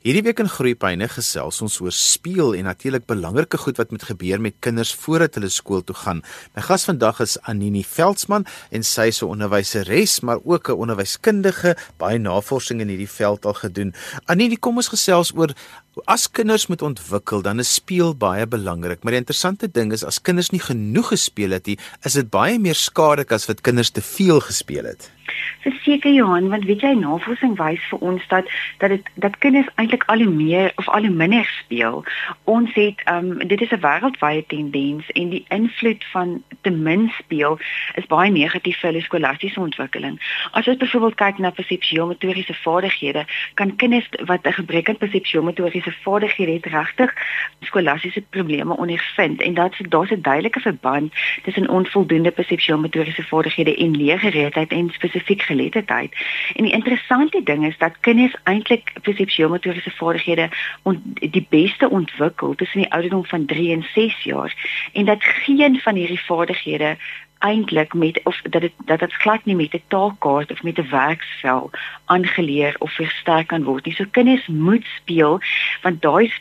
Hierdie week in Groepyne gesels ons oor speel en natuurlik belangrike goed wat moet gebeur met kinders voordat hulle skool toe gaan. My gas vandag is Anini Veldsmann en sy is 'n onderwyseres maar ook 'n onderwyskundige, baie navorsing in hierdie veld al gedoen. Anini, kom ons gesels oor as kinders moet ontwikkel, dan is speel baie belangrik. Maar die interessante ding is as kinders nie genoeg gespeel het nie, is dit baie meer skadelik as wat kinders te veel gespeel het. Verseker Johan, want weet jy navorsing wys vir ons dat dat dit dat kinders eintlik al hoe meer of al hoe minder speel. Ons het ehm um, dit is 'n wêreldwye tendens en die invloed van te min speel is baie negatief vir hulle skolastiese ontwikkeling. As ons byvoorbeeld kyk na persepsieomotoriese vaardighede, kan kinders wat 'n gebrek aan persepsieomotoriese vaardighede het, regtig skolastiese probleme ondervind en dat daar's 'n duidelike verband tussen onvoldoende persepsieomotoriese vaardighede en leergereedheid en spesifiek geletterdheid. En die interessante ding is dat kinders eintlik persepsiemotoriese vaardighede die beste ontwikkel tussen die ouderdom van 3 en 6 jaar en dat geen van hierdie vaardighede eintlik met of dat dit dat dit glad nie met 'n taakkaart of met 'n werksvel aangeleer of versterk kan word nie. So kinders moet speel want daai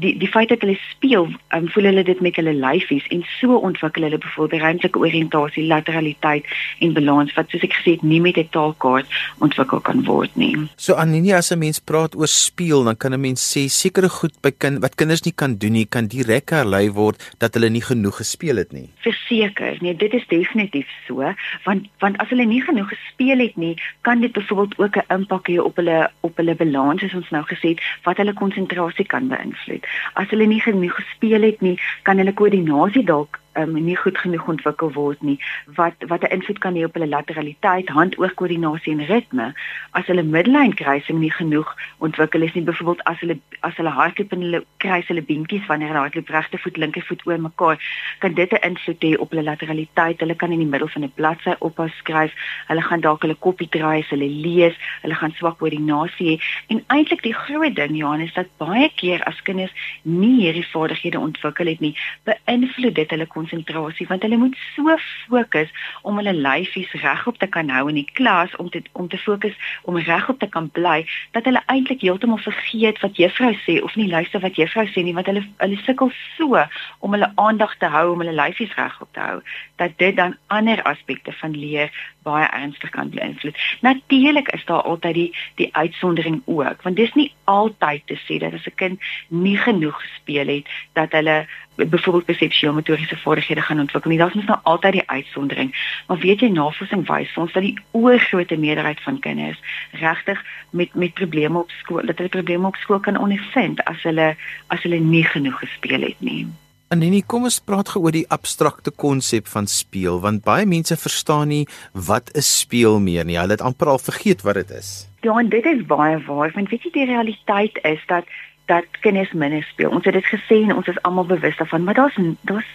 die die feit dat hulle speel, um, voel hulle dit met hulle lyfies en so ontwikkel hulle byvoorbeeld ruimtelike oriëntasie, lateraliteit en balans wat soos ek gesê het nie met 'n taakkaart ontwikkel kan word nie. So Anini as 'n mens praat oor speel, dan kan 'n mens sê sekere goed by kind wat kinders nie kan doen nie, kan direk herlei word dat hulle nie genoeg gespeel het nie. Verseker, nee, dit is definitief so want want as hulle nie genoeg gespeel het nie kan dit byvoorbeeld ook 'n impak hê op hulle op hulle balans soos ons nou gesê het wat hulle konsentrasie kan beïnvloed. As hulle nie genoeg gespeel het nie kan hulle koördinasie dalk um, nie goed genoeg ontwikkel word nie wat wat 'n invloed kan hê op hulle lateraliteit, hand-oog-koördinasie en ritme. As hulle middellyn kruising nie genoeg ontwikkel is nie, byvoorbeeld as hulle as hulle hardloop en hulle kruis hulle beentjies wanneer hulle hardloop regte voet linker voet oor mekaar, kan dit 'n invloed hê op hulle lateraliteit. Hulle kan in die middel van 'n bladsy ophou skryf. Hulle gaan dalk hulle koppie draai as hulle lees. Hulle gaan swak koördinasie hê. En eintlik die groot ding Johan is dat baie keer as kinders nie hierdie vaardighede ontwikkel het nie, beïnvloed dit hulle konsentrasie want hulle moet so fokus om hulle lyfies regop te kan hou in die klas om te om te fokus om regop te kan bly dat hulle eintlik heeltemal vergeet wat juffrou sê of nie luister wat juffrou sê nie want hulle hulle sukkel so om hulle aandag te hou om hulle lyfies regop te hou dat dit dan ander aspekte van leer baie ernstig kan beïnvloed. Natuurlik is daar altyd die die uitsondering ook want dis nie altyd te sê dat as 'n kind nie genoeg gespeel het dat hulle byvoorbeeld persepsiemotoriese vaardighede gaan ontwikkel nie. Daar's mos nou altyd die uitsondering. Maar weet jy navorsing wys ons dat die oorgrootste meerderheid van kinders regtig met met probleme op skool, dat hulle probleme op skool kan ondervind as hulle as hulle nie genoeg gespeel het nie. Anenie, kom ons praat gou oor die abstrakte konsep van speel want baie mense verstaan nie wat 'n speel meer nie. Hulle het amper al vergeet wat dit is. Ja, en dit is baie waar. Want weet jy die realiteit is dat dat kinders minder speel. Ons het dit gesê en ons is almal bewus daarvan, maar daar's daar's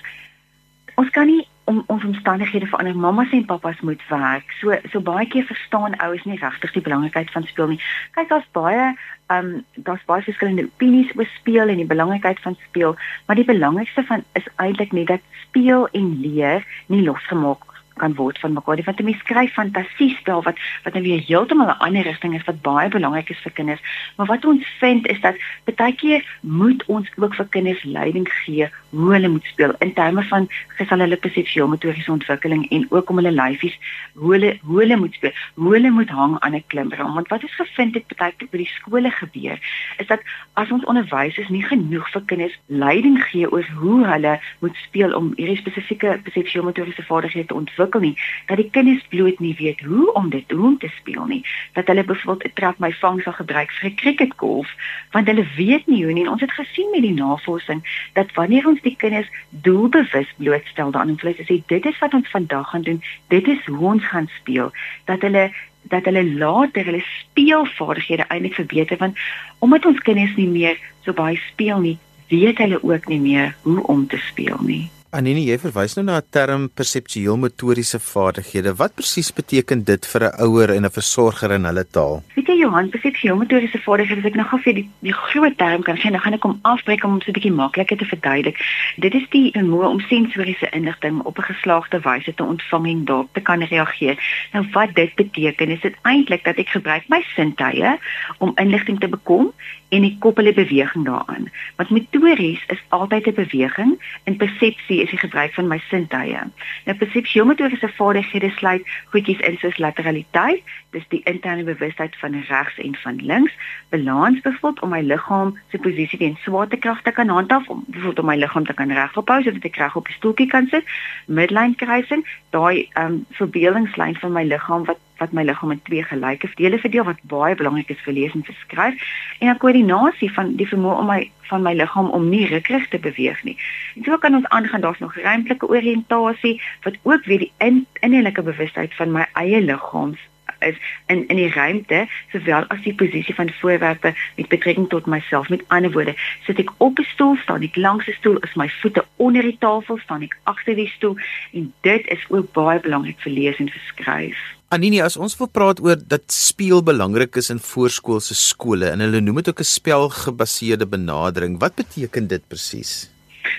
ons kan nie om ons omstandighede verander. Mammas en pappas moet werk. So so baie keer verstaan ouers nie regtig die belangrikheid van speel nie. Kyk, daar's baie ehm um, daar's baie verskillende opinies oor speel en die belangrikheid van speel, maar die belangrikste van is eintlik net dat speel en leer nie losgemaak kan word van mekaar. Want 'n mens skryf fantasiespel wat wat nou weer heeltemal 'n ander rigting is wat baie belangrik is vir kinders. Maar wat ons vind is dat baie keer moet ons ook vir kinders leiding gee hoe hulle moet speel in terme van gesal hulle perseptueel motoriese ontwikkeling en ook om hulle lyfies hoe hulle hoe hulle moet speel, hoe hulle moet hang aan 'n klimbrug. Want wat ons gevind het baie keer by die skole gebeur is dat as ons onderwysers nie genoeg vir kinders leiding gee oor hoe hulle moet speel om hierdie spesifieke perseptueel motoriese vaardighede te ontwikkel ontwikkel nie dat die kinders bloot nie weet hoe om dit hoe om te speel nie. Dat hulle byvoorbeeld 'n trap my vang sal gebruik vir 'n cricketgolf want hulle weet nie hoe nie. En ons het gesien met die navorsing dat wanneer ons die kinders doelbewus blootstel dan en hulle sê dit is wat ons vandag gaan doen dit is hoe ons gaan speel. Dat hulle dat hulle later hulle speelvaardighede eintlik verbeter want omdat ons kinders nie meer so baie speel nie weet hulle ook nie meer hoe om te speel nie Anenie, jy verwys nou na 'n term perseptueel motoriese vaardighede. Wat presies beteken dit vir 'n ouer en 'n versorger in hulle taal? Weet jy Johan, perseptueel motoriese vaardighede, as ek nou gou vir die die groot term kan sê, dan gaan ek hom afbreek om hom so 'n bietjie makliker te verduidelik. Dit is die vermoë om sensoriese inligting op 'n geslaagde wyse te ontvang en daarop te kan reageer. Nou wat dit beteken, is dit eintlik dat ek gebruik my sintuie om inligting te bekom en ek koppel 'n beweging daaraan. Want motories is altyd 'n beweging en persepsie is die gebruik van my sintuie. Nou persepsiemotoriese vaardighede sluit goedjies in soos lateraliteit, dis die interne bewustheid van regs en van links, balans byvoorbeeld om my liggaam se posisie teen swaartekrag te kan handhaaf, om byvoorbeeld om my liggaam te kan regop hou sodat ek reg op die stoeltjie kan sit, midline kruising, daai ehm um, verbeeldingslyn van my liggaam wat wat my liggaam in twee gelyke dele verdeel wat baie belangrik is vir lees en vir skryf. En dan koördinasie van die vermoë om my van my liggaam om nie rukrig te beweeg nie. En so kan ons aangaan daar's nog ruimtelike oriëntasie wat ook weer die in, innerlike bewustheid van my eie liggaam is in in die ruimte sowel as die posisie van voorwerpe met betrekking tot myself. Met ander woorde sit ek op 'n stoel staan ek langs 'n stoel is my voete onder die tafel staan ek agter die stoel. En dit is ook baie belangrik vir lees en vir skryf Anini, as ons wil praat oor dat speel belangrik is in voorskoolse skole en hulle noem dit ook 'n spelgebaseerde benadering, wat beteken dit presies?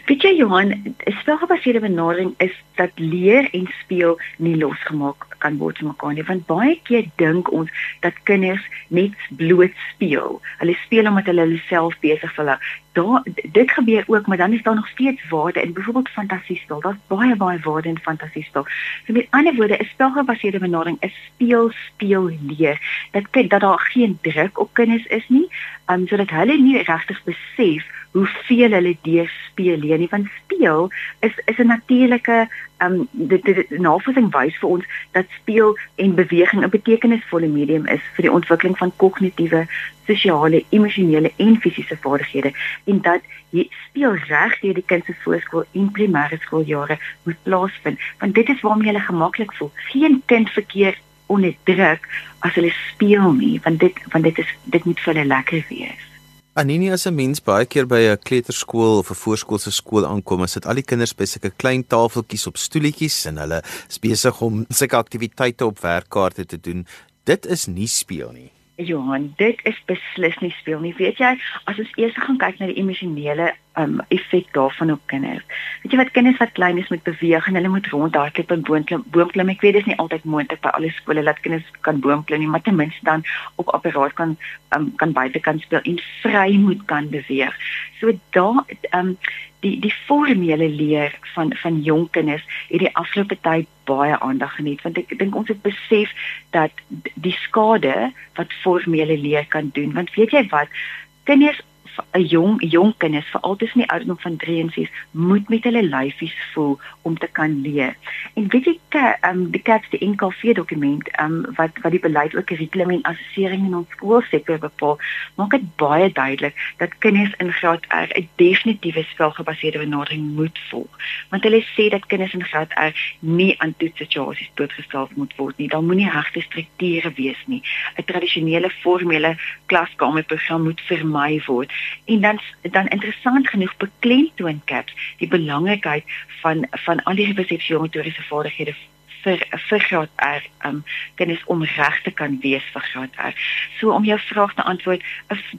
Weet jy Johan, spelgebaseerde benadering is dat leer en speel nie losgemaak kan word van mekaar nie, want baie keer dink ons dat kinders net bloot speel. Hulle speel omdat hulle hulle self besig voel daar dit gebeur ook, maar dan is daar nog steeds waarde in byvoorbeeld fantasiespel. Daar's baie baie waarde in fantasiespel. So met ander woorde, 'n spelgebaseerde benadering is speel speel leer. Dat kyk dat daar geen druk op kinders is nie, um, sodat hulle nie regtig besef hoeveel hulle deur speel leer nie, want speel is is 'n natuurlike um dit dit navorsing wys vir ons dat speel en beweging 'n betekenisvolle medium is vir die ontwikkeling van kognitiewe, sosiale, emosionele en fisiese vaardighede en dat jy speel reg deur die kind se voorskool en primêre skooljare moet plaasvind want dit is waarmee hulle gemaklik voel. Geen kind verkeer onder druk as hulle speel nie want dit want dit is dit moet vir hulle lekker wees. Anini as 'n mens baie keer by 'n kleuterskool of 'n voorskoolse skool aankom, sit al die kinders by sulke klein tafeltjies op stoeltjies en hulle is besig om sulke aktiwiteite op werkkaarte te doen. Dit is nie speel nie. Johan, dit is beslis nie speel nie. Weet jy, as ons eers gaan kyk na die emosionele um effek daarvan op kinders. Weet jy wat kinders wat klein is moet beweeg en hulle moet rondhardloop en boomklim. Boomklim, ek weet dit is nie altyd moontlik by alle skole dat kinders kan boomklim nie, maar ten minste dan op apparaat kan um kan buite kan speel en vry moet kan beweeg. So daar um die die formele leer van van jong kinders het die afgelope tyd baie aandag geniet want ek dink ons het besef dat die skade wat formele leer kan doen want weet jy wat kinders 'n jong jong kinders veral tussen die ouderdom van 3 en 6 moet met hulle lyfies voel om te kan leer. En weet jy ehm um, die CAPS die NKV dokument ehm um, wat wat die beleid ook kurrikulum en assessering in ons skoolsektor bepaal, maak dit baie duidelik dat kinders in graad R 'n definitiewe spelgebaseerde benadering moet volg. Want hulle sê dat kinders in graad R nie aan toetssituasies blootgestel moet word nie. Daar moenie regte strukture wees nie. 'n Tradisionele formele klaskamerprogram moet vermy word en dan dan interessant genoeg beklemtoon caps die belangrikheid van van al die persepsiomotoriese vaardighede vir vir graad R um kennis om reg te kan wees vir graad R. So om jou vraag te antwoord,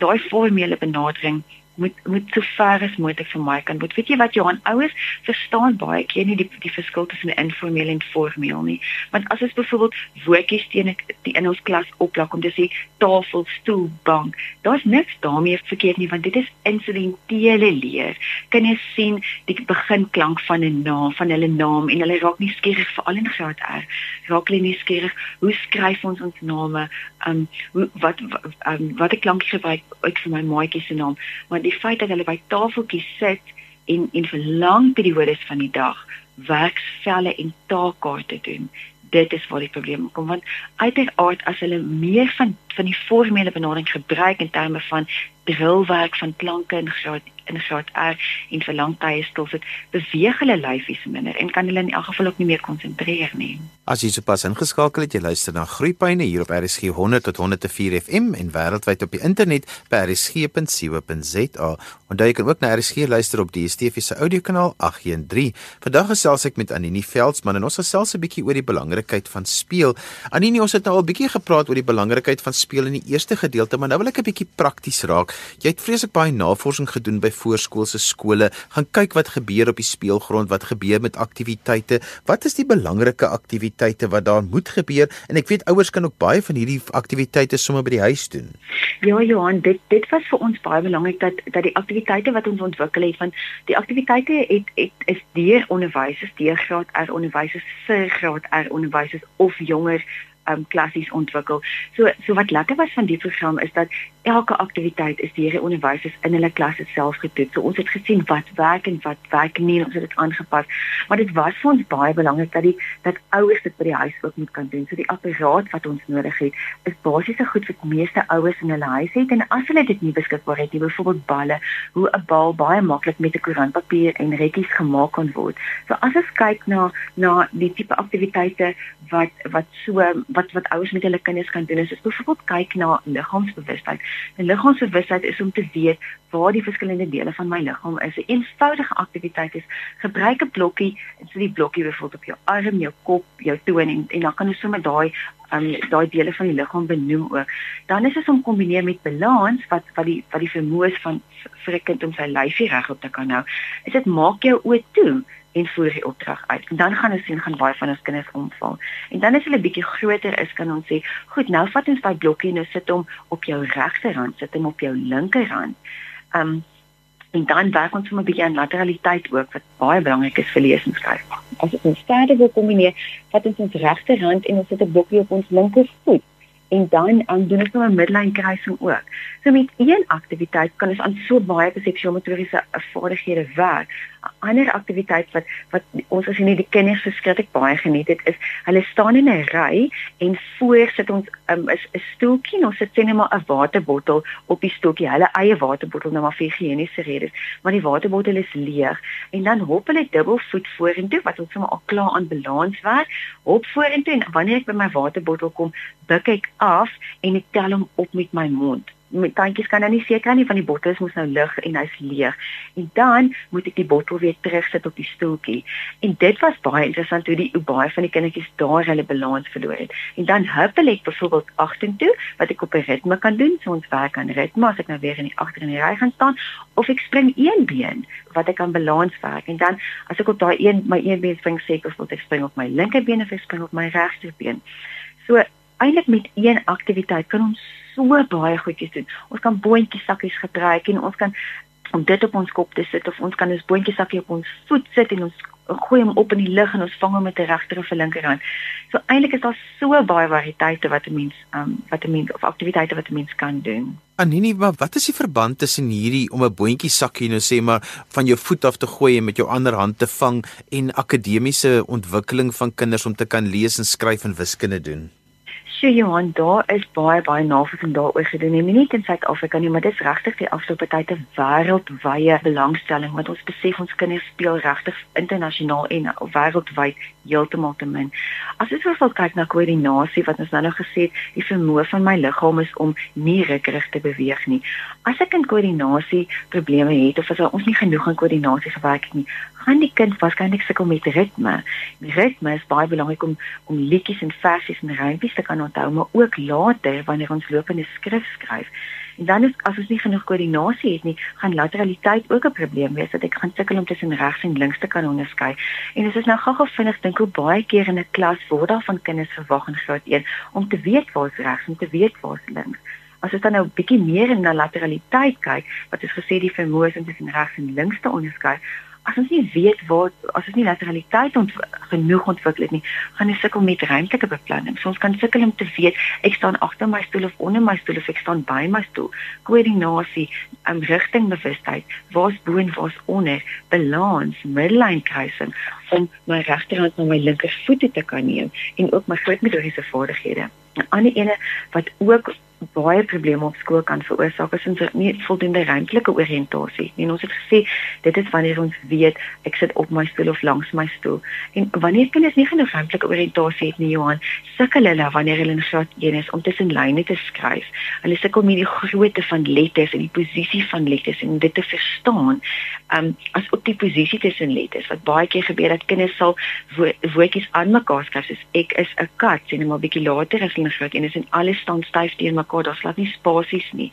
daai formele benadering moet moet so ver as moontlik vir my kan. Weet jy wat Johan ouers verstaan baie keer nie die die verskil tussen informeel en formeel nie. Want as ons byvoorbeeld woordjies teen die in ons klas oplak om te sê tafel, stoel, bank, daar's niks daarmee verkeerd nie want dit is insidentele leer. Kinders sien die beginklank van 'n naam, van hulle naam en hulle raak nie skieurig vir al in graad R. Raak hulle nie skieurig hoe skryf ons ons name? Um hoe wat um, wat ek lank gebruik uit vir my maatjie se naam. Want die feit dat hulle by tafeltjies sit en en vir lang periodes van die dag werksvelle en taakkaarte doen dit is waar die probleem kom want uiteraard as hulle meer van van die formele benadering gebruik in terme van drillwerk van klanke in graad in graad R en vir lang tye stil sit, beweeg hulle lyfies minder en kan hulle in elk geval ook nie meer konsentreer nie. As jy sopas ingeskakel het, jy luister na Groepyne hier op RSG 100 tot 104 FM en wêreldwyd op die internet by rsg.co.za. Onthou jy kan ook na RSG luister op die DSTV se audiokanaal 813. Vandag gesels ek met Anini Veldsmann en ons gesels 'n bietjie oor die belangrikheid van speel. Anini, ons het nou al 'n bietjie gepraat oor die belangrikheid van speel in die eerste gedeelte, maar nou wil ek 'n bietjie prakties raak. Jy het vreeslik baie navorsing gedoen by voorskoolse skole, gaan kyk wat gebeur op die speelgrond, wat gebeur met aktiwiteite. Wat is die belangrike aktiwiteite wat daar moet gebeur? En ek weet ouers kan ook baie van hierdie aktiwiteite sommer by die huis doen. Ja, Johan, dit dit was vir ons baie belangrik dat dat die aktiwiteite wat ons ontwikkel het van die aktiwiteite het, het is deur onderwysers, deur graad R onderwysers, vir graad R onderwysers of jonger um klassies ontwikkel. So so wat lekker was van die program is dat elke aktiwiteit is deur die onderwysers in hulle klasse self gedoen. So ons het gesien wat werk en wat werk nie ons het dit aangepas. Maar dit was vir ons baie belangrik dat die dat ouers dit by die huis ook moet kan doen. So die apparaat wat ons nodig het is basiese goed wat meeste ouers in hulle huis het en as hulle dit nie beskikbaar het nie, byvoorbeeld balle, hoe 'n bal baie maklik met 'n koerantpapier en rekkies gemaak kan word. So as ons kyk na na die tipe aktiwiteite wat wat so wat wat ouers met hulle kinders kan doen is, is byvoorbeeld kyk na liggaamsbewustheid. 'n Liggaamsbewustheid is om te weet waar die verskillende dele van my liggaam is. 'n Eenvoudige aktiwiteit is gebruik 'n blokkie so die blokkie byvoorbeeld op jou arm, jou kop, jou toon en en dan kan jy sommer daai um daai dele van die liggaam benoem ook. Dan is dit om kombineer met balans wat wat die wat die vermoë van vir 'n kind om sy lyfie regop te kan hou. Is dit maak jou oë toe en voer die opdrag uit. En dan gaan ons sien gaan baie van ons kinders omval. En dan as hulle bietjie groter is, kan ons sê, "Goed, nou vat ons daai blokkie en nou sit hom op jou regterhand, sit hom op jou linkerhand." Um en dan werk ons sommer 'n bietjie aan lateraliteit ook wat baie belangrik is vir lees en skryf. As ons verder wil kombineer, vat ons ons regterhand en ons sit 'n blokkie op ons linkervoet en dan aan doen ons nou 'n midline kruising ook. So met een aktiwiteit kan ons aan so baie persepsiomotoriese vaardighede werk ander aktiwiteit wat wat ons as net die kinders verskriklik baie geniet het is hulle staan in 'n ry en voor sit ons um, is 'n stoeltjie ons sit net maar 'n waterbottel op die stoeltjie hulle eie waterbottel nou maar vir higiëniese redes maar die waterbottel is leeg. En dan hop hulle dubbelvoet vorentoe wat ons sommer al klaar aan balans werk hop vorentoe en wanneer ek by my waterbottel kom buig ek af en ek tel hom op met my mond met tandjies kan nou nie seker nie van die bottels moet nou lig en hy's leeg. En dan moet ek die bottel weer terugsit op die stoeltjie. En dit was baie interessant hoe die hoe baie van die kindertjies daar hulle balans verloor het. En dan huppel ek byvoorbeeld agtertoe wat ek op 'n ritme kan doen. So ons werk aan ritme as ek nou weer in die agter in die ry gaan staan of ek spring een been wat ek aan balans werk. En dan as ek op daai een my een been spring seker of ek spring op my linkerbeen of ek spring op my regterbeen. So eintlik met een aktiwiteit kan ons so baie goedjies doen. Ons kan boontjie sakkies gebruik en ons kan om dit op ons kop te sit of ons kan ons boontjie sakkie op ons voet sit en ons gooi hom op in die lug en ons vang hom met 'n regter of 'n linkerhand. So eintlik is daar so baie variëteite wat 'n mens um wat 'n mens of aktiwiteite wat 'n mens kan doen. Anini, maar wat is die verband tussen hierdie om 'n boontjie sakkie nou sê maar van jou voet af te gooi en met jou ander hand te vang en akademiese ontwikkeling van kinders om te kan lees en skryf en wiskunde doen? So Johan, daar is baie baie navorsing daaroor gedoen. Nie net in Suid-Afrika nie, maar dit is regtig die afgelope tyd 'n wêreldwye belangstelling want ons besef ons kinders speel regtig internasionaal en wêreldwyd heeltemal te min. As ons wil kyk na koördinasie wat ons nou nou gesê het, die vermoë van my liggaam is om nie rukkerig te beweeg nie. As ek in koördinasie probleme het of as ons nie genoeg aan koördinasie gewerk het nie, gaan die kind waarskynlik sukkel met ritme. Die ritme is baie belangrik om om liedjies en versies en rympies te kan onthou, maar ook later wanneer ons lopende skrif skryf. En dan is as ons nie genoeg koördinasie het nie, gaan lateraliteit ook 'n probleem wees dat ek gaan sukkel om tussen regs en links te kan onderskei. En dit is nou gou-gou vinnig dink hoe baie keer in 'n klas word daar van kinders verwag in graad 1 om te weet waar is regs en te weet waar is links. As ons dan nou 'n bietjie meer na lateraliteit kyk, wat is gesê die vermoë om tussen regs en links te onderskei, as ons nie weet waar as ons nie lateraliteit ont, genoeg ontwikkel het nie, gaan ons sukkel met ruimtelike beplanning. So ons kan sukkel om te weet ek staan agter my stoel of onder my stoel of ek staan by my stoel. Koördinasie, um, rigtingbewustheid, waar's bo en waar's onder, balans, midline kruising om my regterhand na my linkervoet te kan neem en ook my grootmotoriese vaardighede. 'n Ander ene wat ook baie probleme op skool kan veroorsaak as ons nie voldoende ruimtelike oriëntasie nie. Ons het gesê dit is wanneer ons weet ek sit op my stoel of langs my stoel. En wanneer kinders nie genoeg ruimtelike oriëntasie het nie, Johan, sukkel hulle wanneer hulle in graad 1 is om tussen lyne te skryf. Hulle sukkel met die grootte van letters en die posisie van letters en dit te verstaan. Um as op die posisie tussen letters wat baie keer gebeur dat kinders sal wo woordjies aan mekaar skryf soos ek is 'n kat, sien maar 'n bietjie later as hulle in graad 1 is en alles staan styf teenoor mekaar, daar's glad nie spasies nie.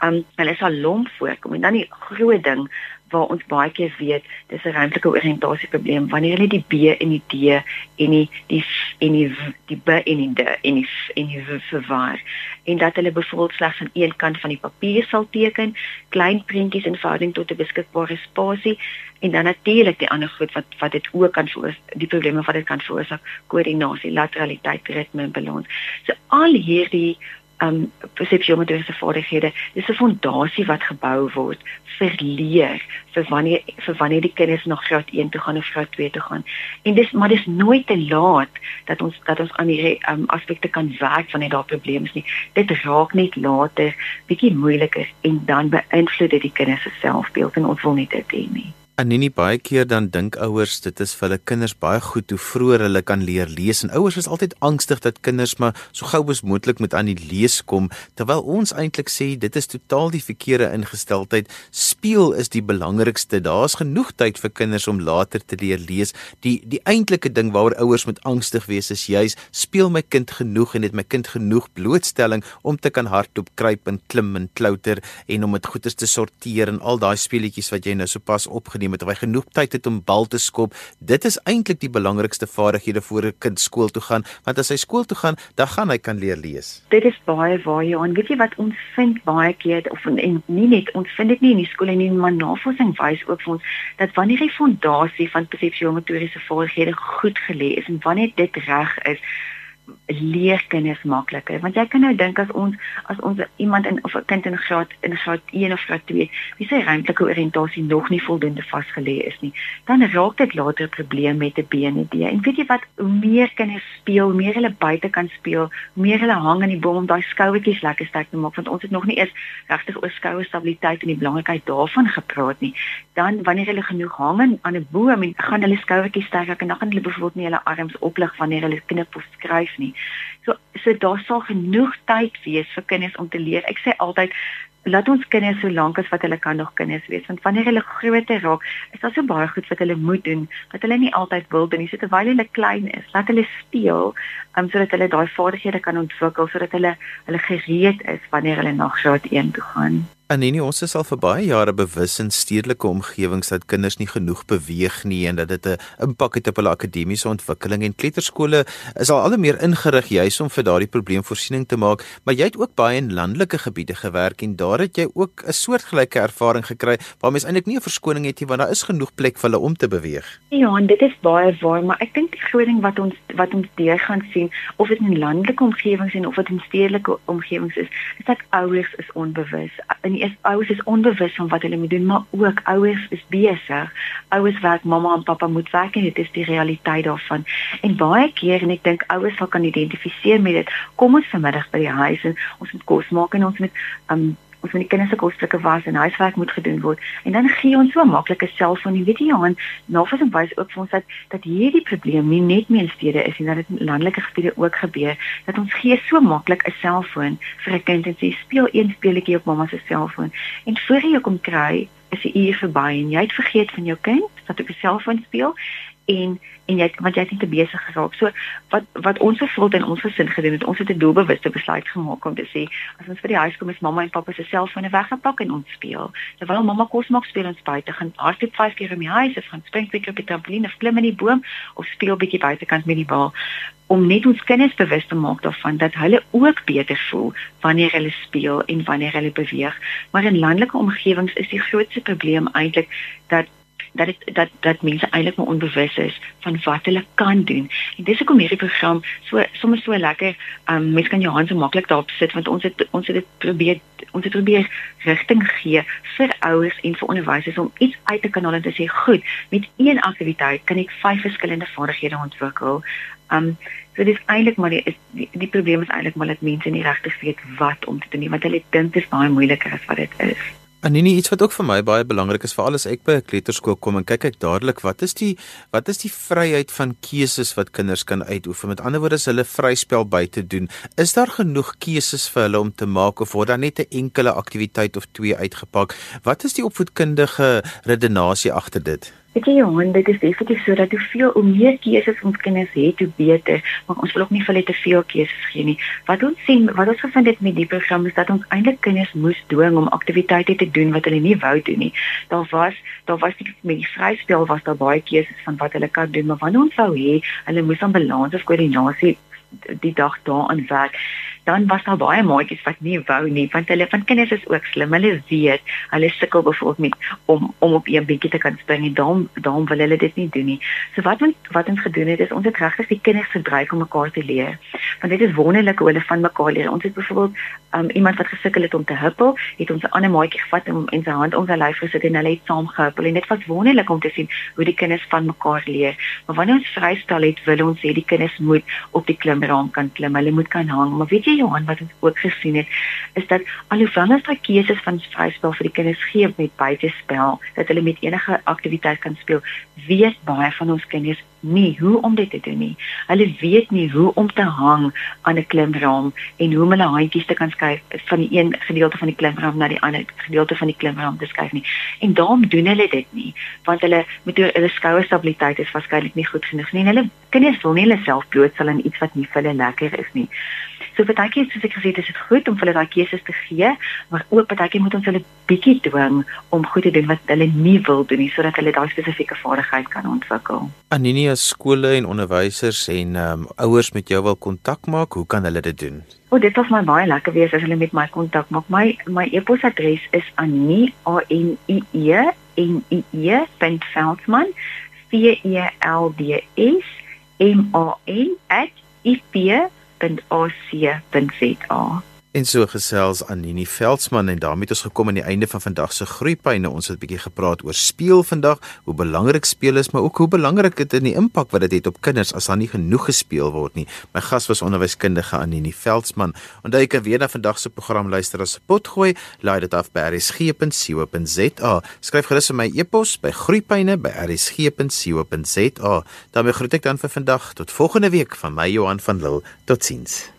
Um hulle sal lomp voorkom en dan die groot ding waar ons baie keer weet dis 'n ruimtelike oriëntasieprobleem. Wanneer hulle die B en die D en die die en die die B en die D en die en die V verwar en dat hulle byvoorbeeld slegs aan een kant van die papier sal teken klein prentjies in verhouding tot 'n beskikbare spasie en dan natuurlik die ander goed wat wat dit ook kan veroorsaak die probleme wat dit kan veroorsaak koördinasie lateraliteit ritme balans. So al hierdie um persepsiometriese vaardighede. Dis 'n fondasie wat gebou word vir leer vir wanneer vir wanneer die kinders na graad 1 toe gaan of graad 2 toe gaan. En dis maar dis nooit te laat dat ons dat ons aan hierdie um aspekte kan werk wanneer daar probleme is nie. Dit raak net later bietjie moeiliker en dan beïnvloed dit die kinders se selfbeeld en ons wil nie dit hê nie. Anenie baie keer dan dink ouers dit is vir hulle kinders baie goed hoe vroeër hulle kan leer lees. En ouers is altyd angstig dat kinders maar so gou as moontlik moet aan die lees kom terwyl ons eintlik sê dit is totaal die verkeerde ingesteldheid. Speel is die belangrikste. Daar's genoeg tyd vir kinders om later te leer lees. Die die eintlike ding waaroor ouers moet angstig wees is juis speel my kind genoeg en het my kind genoeg blootstelling om te kan hardloop kruip en klim en klouter en om dit goeie te sorteer en al daai speletjies wat jy nou sopas opgeneem geneem het of hy genoeg tyd het om bal te skop. Dit is eintlik die belangrikste vaardighede voor 'n kind skool toe gaan, want as hy skool toe gaan, dan gaan hy kan leer lees. Dit is baie waar jy aan weet jy wat ons vind baie keer of en nie net ons vind dit nie in die skole nie, maar navorsing wys ook vir ons dat wanneer die fondasie van persepsiomotoriese vaardighede goed gelê is en wanneer dit reg is, leer kinders makliker. Want jy kan nou dink as ons as ons iemand in of 'n kind in graad in graad 1 of graad 2 wie sy ruimtelike oriëntasie nog nie voldoende vasgelê is nie dan raak dit later 'n probleem met 'n BND en weet jy wat? Hoe meer kinders speel meer hulle buite kan speel meer hulle hang in die boom om daai skouetjies lekker sterk te maak want ons het nog nie eens regtig oor skoue stabiliteit en die belangrikheid daarvan gepraat nie. Dan wanneer hulle genoeg hang aan 'n boom en gaan hulle skouetjies sterk en dan gaan hulle byvoorbeeld nie hulle arms oplig wanneer hulle knip of skryf nie. So so daar sal genoeg tyd wees vir kinders om te leer. Ek sê altyd laat ons kinders so lank as wat hulle kan nog kinders wees want wanneer hulle groter raak, is daar so baie goed wat hulle moet doen wat hulle nie altyd wil doen nie. So terwyl hulle klein is, laat hulle speel um, sodat hulle daai vaardighede kan ontwikkel sodat hulle hulle gereed is wanneer hulle na graad 1 toe gaan. Anenie, ons is al vir baie jare bewus in stedelike omgewings dat kinders nie genoeg beweeg nie en dat dit 'n impak het op hulle akademiese ontwikkeling en kleuterskole is al al meer ingerig juis om vir daardie probleem voorsiening te maak, maar jy het ook baie in landelike gebiede gewerk en daar het jy ook 'n soortgelyke ervaring gekry waar mens eintlik nie 'n verskoning het nie want daar is genoeg plek vir hulle om te beweeg. Ja, en dit is baie waar, maar ek dink die groot ding wat ons wat ons deur gaan sien of dit in landelike omgewings en of dit in stedelike omgewings is, is dat ouers is onbewus. In is ouers is onbewus van wat hulle moet doen, maar ook ouers is besig. Ouers werk, mamma en pappa moet werk en dit is die realiteit daarvan. En baie keer en ek dink ouers sal kan identifiseer met dit. Kom ons vanmiddag by die huis en ons moet kos maak en ons moet um ons moet die kinders se kosstukke was en huiswerk moet gedoen word. En dan gee ons so maklike selfoon. En weet jy Johan navorsing wys ook vir ons dat dat hierdie probleem nie net meer in stede is en dat dit in landelike gebiede ook gebeur dat ons gee so maklik 'n selfoon vir 'n kind en sê speel een speletjie op mamma se selfoon. En voor jy kom kry is die uur verby en jy het vergeet van jou kind dat op 'n selfoon speel en en jy want jy het nie te besig geraak. So wat wat ons gevoel in ons gesin gedoen het, ons het 'n doelbewuste besluit gemaak om te sê as ons vir die huis kom is mamma en pappa se selfone weggepak en ons speel. Terwyl mamma kos maak speel ons buite gaan hardloop 5 keer om die huis of gaan spring bietjie op die trampolien of klim in die boom of speel bietjie buitekant met die bal om net ons kinders bewus te maak daarvan dat hulle ook beter voel wanneer hulle speel en wanneer hulle beweeg. Maar in landelike omgewings is die grootste probleem eintlik dat dat dit dat dat mense eintlik maar onbewus is van wat hulle kan doen. En dis hoekom hierdie program so sommer so lekker, um mense kan jou hande so maklik daarop sit want ons het ons het dit probeer ons het probeer rigting gee vir ouers en vir onderwysers om iets uit te kan haal en te sê, "Goed, met een aktiwiteit kan ek vyf verskillende vaardighede ontwikkel." Um so dis eintlik maar die, die die probleem is eintlik maar dat mense nie regtig weet wat om te doen nie, want hulle dink dit is baie moeiliker as wat dit is. Anini iets wat ook vir my baie belangrik is veral as ek by 'n kleuterskool kom en kyk ek dadelik wat is die wat is die vryheid van keuses wat kinders kan uitoefen? Met ander woorde is hulle vryspel by te doen is daar genoeg keuses vir hulle om te maak of word daar net 'n enkele aktiwiteit of twee uitgepak? Wat is die opvoedkundige redenasie agter dit Weet jy Johan, dit is definitief so dat hoeveel hoe meer keuses ons kinders het, hoe beter, maar ons wil ook nie vir hulle te veel keuses gee nie. Wat ons sien, wat ons gevind het met die program is dat ons eintlik kinders moes dwing om aktiwiteite te doen wat hulle nie wou doen nie. Daar was daar was nie met die vryspel was daar baie keuses van wat hulle kan doen, maar wanneer ons wou hê, hulle moes aan balans of koördinasie die dag daaraan werk dan was daar baie maatjies wat nie wou nie want hulle van kinders is ook slim. Hulle weet, hulle sukkel bijvoorbeeld met om om op 'n bietjie te kan spring en dan dan wil hulle dit nie doen nie. So wat ons wat ons gedoen het is ons het regtig die kinders gebruik om mekaar te leer. Want dit is wonderlik hoe hulle van mekaar leer. Ons het byvoorbeeld um, iemand wat gesukkel het om te huppel, het ons 'n ander maatjie gevat en in sy hand om sy lyf gesit en hulle het saam gehuppel en dit was wonderlik om te sien hoe die kinders van mekaar leer. Maar wanneer ons vrystel het, wil ons hê die kinders moet op die klimraam kan klim. Hulle moet kan hang. Maar weet jy Johan wat ons ook gesien het is dat alhoewel ons daai keuses van vryspel vir die kinders gee met buitespel dat hulle met enige aktiwiteit kan speel weet baie van ons kinders nie hoe om dit te doen nie. Hulle weet nie hoe om te hang aan 'n klimraam en hoe om hulle handjies te kan skuif van die een gedeelte van die klimraam na die ander gedeelte van die klimraam te skuif nie. En daarom doen hulle dit nie, want hulle met hulle skouerstabiliteit is waarskynlik nie goed genoeg nie. En hulle kinders wil nie hulle self blootstel aan iets wat nie vir hulle lekker is nie. So partykeer soos ek gesê het, is dit goed om vir hulle daai keuses te gee, maar ook partykeer moet ons hulle bietjie dwing om goed te doen wat hulle nie wil doen nie sodat hulle daai spesifieke vaardigheid kan ontwikkel. Aninia skole en onderwysers en um, ouers met jou wil kontak maak, hoe kan hulle dit doen? O, oh, dit was my baie lekker wees as hulle met my kontak maak. My my e-posadres is anie a n i e v e l d s m a n @ ip www.ac.za. En so gesels Anini Veldsmann en daarmee het ons gekom aan die einde van vandag se groeipyne. Ons het 'n bietjie gepraat oor speel vandag, hoe belangrik speel is, maar ook hoe belangrik dit in die impak wat dit het, het op kinders as daar nie genoeg gespeel word nie. My gas was onderwyskundige Anini Veldsmann. Onthou jy kan weer na vandag se program luister as 'n potgooi. Laai dit af by rsg.co.za. Skryf gerus my e-pos by groeipyne@rsg.co.za. daarmee groet ek dan vir vandag tot volgende week van my Johan van Lille. Totsiens.